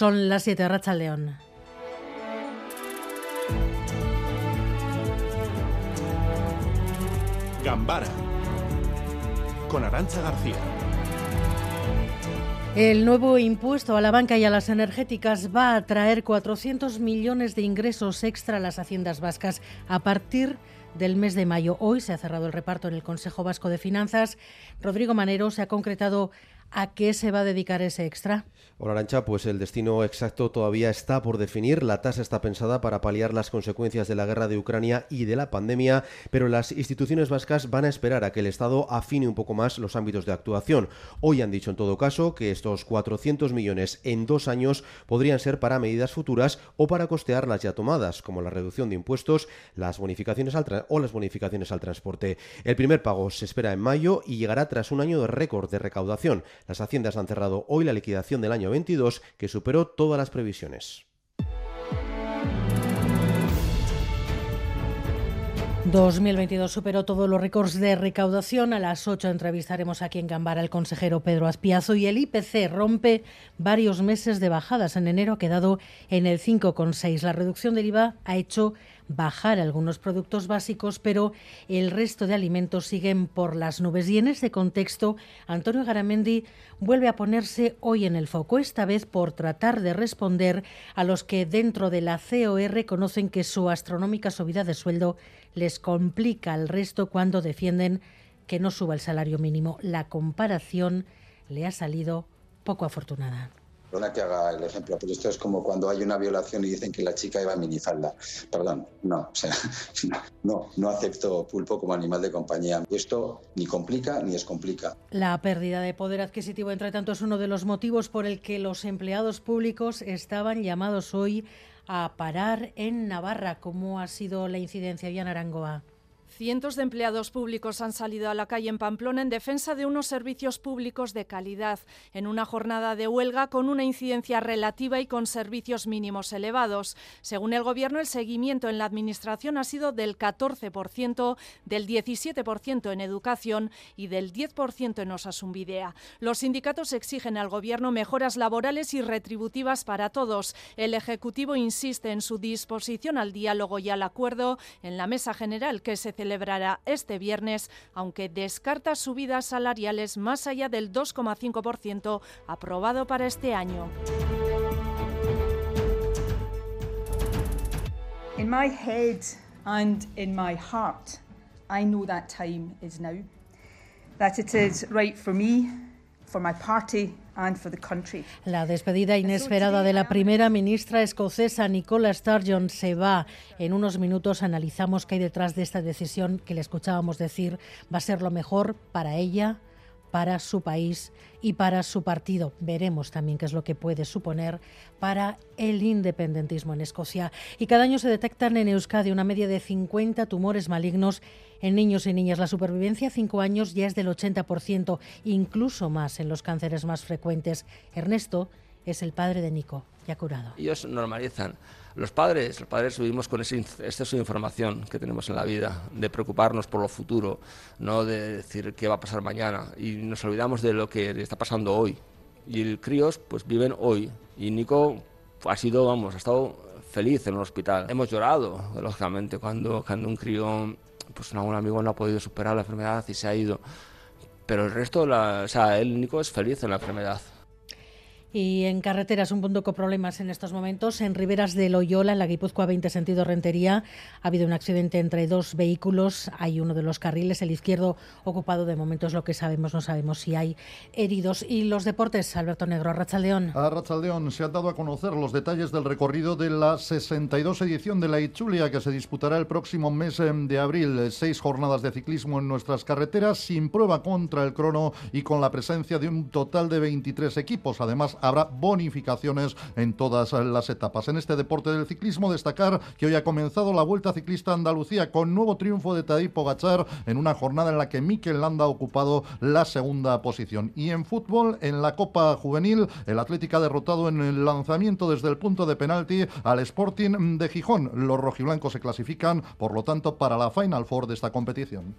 Son las 7 Racha León. Gambara con Arancha García. El nuevo impuesto a la banca y a las energéticas va a traer 400 millones de ingresos extra a las haciendas vascas a partir del mes de mayo. Hoy se ha cerrado el reparto en el Consejo Vasco de Finanzas. Rodrigo Manero se ha concretado ¿A qué se va a dedicar ese extra? Hola Arancha, pues el destino exacto todavía está por definir. La tasa está pensada para paliar las consecuencias de la guerra de Ucrania y de la pandemia, pero las instituciones vascas van a esperar a que el Estado afine un poco más los ámbitos de actuación. Hoy han dicho en todo caso que estos 400 millones en dos años podrían ser para medidas futuras o para costear las ya tomadas, como la reducción de impuestos, las bonificaciones al o las bonificaciones al transporte. El primer pago se espera en mayo y llegará tras un año de récord de recaudación. Las haciendas han cerrado hoy la liquidación del año 22, que superó todas las previsiones. 2022 superó todos los récords de recaudación. A las 8 entrevistaremos aquí en Gambara al consejero Pedro Aspiazo y el IPC rompe varios meses de bajadas. En enero ha quedado en el 5,6. La reducción del IVA ha hecho bajar algunos productos básicos, pero el resto de alimentos siguen por las nubes. Y en ese contexto, Antonio Garamendi vuelve a ponerse hoy en el foco, esta vez por tratar de responder a los que dentro de la COR reconocen que su astronómica subida de sueldo les complica al resto cuando defienden que no suba el salario mínimo. La comparación le ha salido poco afortunada. Perdona que haga el ejemplo, pero esto es como cuando hay una violación y dicen que la chica iba a minifalda. Perdón, no, o sea, no, no acepto pulpo como animal de compañía. Esto ni complica ni descomplica. La pérdida de poder adquisitivo, entre tanto, es uno de los motivos por el que los empleados públicos estaban llamados hoy a parar en Navarra. ¿Cómo ha sido la incidencia, en Arangoa? Cientos de empleados públicos han salido a la calle en Pamplona en defensa de unos servicios públicos de calidad, en una jornada de huelga con una incidencia relativa y con servicios mínimos elevados. Según el Gobierno, el seguimiento en la Administración ha sido del 14%, del 17% en educación y del 10% en Osasunvidea. Los sindicatos exigen al Gobierno mejoras laborales y retributivas para todos. El Ejecutivo insiste en su disposición al diálogo y al acuerdo en la Mesa General que se celebra celebrará este viernes, aunque descarta subidas salariales más allá del 2,5% aprobado para este año. In my head and in my heart, I know that time is now. That it is right for me, for my party la despedida inesperada de la primera ministra escocesa Nicola Sturgeon se va. En unos minutos analizamos qué hay detrás de esta decisión que le escuchábamos decir va a ser lo mejor para ella, para su país y para su partido. Veremos también qué es lo que puede suponer para el independentismo en Escocia. Y cada año se detectan en Euskadi una media de 50 tumores malignos en niños y niñas. La supervivencia a 5 años ya es del 80%, incluso más en los cánceres más frecuentes. Ernesto es el padre de Nico, ya curado. Ellos normalizan los padres, los padres vivimos con ese exceso de información que tenemos en la vida, de preocuparnos por lo futuro, no de decir qué va a pasar mañana, y nos olvidamos de lo que está pasando hoy. Y el críos, pues viven hoy. Y Nico ha sido, vamos, ha estado feliz en el hospital. Hemos llorado, lógicamente, cuando, cuando un crío, pues algún amigo no ha podido superar la enfermedad y se ha ido. Pero el resto, la, o sea, él, Nico, es feliz en la enfermedad. Y en carreteras un punto con problemas en estos momentos. En Riberas de Loyola, en la Guipúzcoa 20 sentido Rentería, ha habido un accidente entre dos vehículos. Hay uno de los carriles, el izquierdo ocupado. De momento es lo que sabemos, no sabemos si hay heridos. Y los deportes, Alberto Negro, Arrachaldeón. Arrachaldeón se han dado a conocer los detalles del recorrido de la 62 edición de la Ichulia que se disputará el próximo mes em, de abril. Seis jornadas de ciclismo en nuestras carreteras sin prueba contra el crono y con la presencia de un total de 23 equipos. Además, habrá bonificaciones en todas las etapas. En este deporte del ciclismo, destacar que hoy ha comenzado la Vuelta Ciclista Andalucía con nuevo triunfo de Tadej Pogachar en una jornada en la que Mikel Landa ha ocupado la segunda posición. Y en fútbol, en la Copa Juvenil, el Atlético ha derrotado en el lanzamiento desde el punto de penalti al Sporting de Gijón. Los rojiblancos se clasifican, por lo tanto, para la Final Four de esta competición.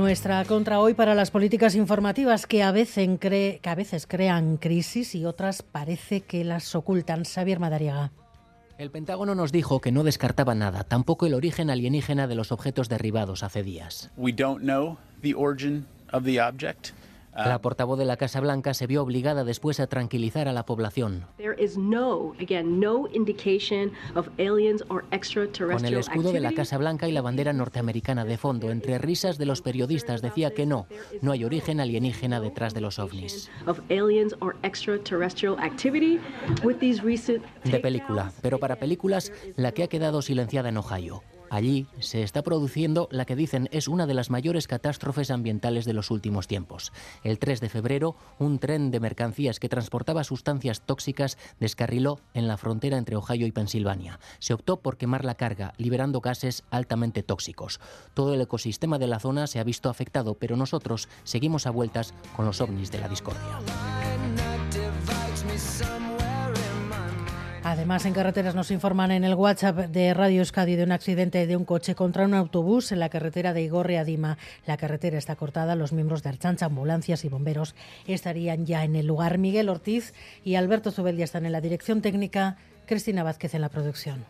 Nuestra contra hoy para las políticas informativas que a veces, que a veces crean crisis y otras parece que las ocultan. Xavier Madariaga. El Pentágono nos dijo que no descartaba nada, tampoco el origen alienígena de los objetos derribados hace días. We don't know the origin of the object. La portavoz de la Casa Blanca se vio obligada después a tranquilizar a la población. Con el escudo de la Casa Blanca y la bandera norteamericana de fondo, entre risas de los periodistas, decía que no, no hay origen alienígena detrás de los ovnis. De película, pero para películas, la que ha quedado silenciada en Ohio. Allí se está produciendo la que dicen es una de las mayores catástrofes ambientales de los últimos tiempos. El 3 de febrero, un tren de mercancías que transportaba sustancias tóxicas descarriló en la frontera entre Ohio y Pensilvania. Se optó por quemar la carga, liberando gases altamente tóxicos. Todo el ecosistema de la zona se ha visto afectado, pero nosotros seguimos a vueltas con los ovnis de la discordia. Además, en carreteras nos informan en el WhatsApp de Radio Euskadi de un accidente de un coche contra un autobús en la carretera de Igorre a Dima. La carretera está cortada, los miembros de Archancha, ambulancias y bomberos estarían ya en el lugar. Miguel Ortiz y Alberto Zubel ya están en la dirección técnica, Cristina Vázquez en la producción.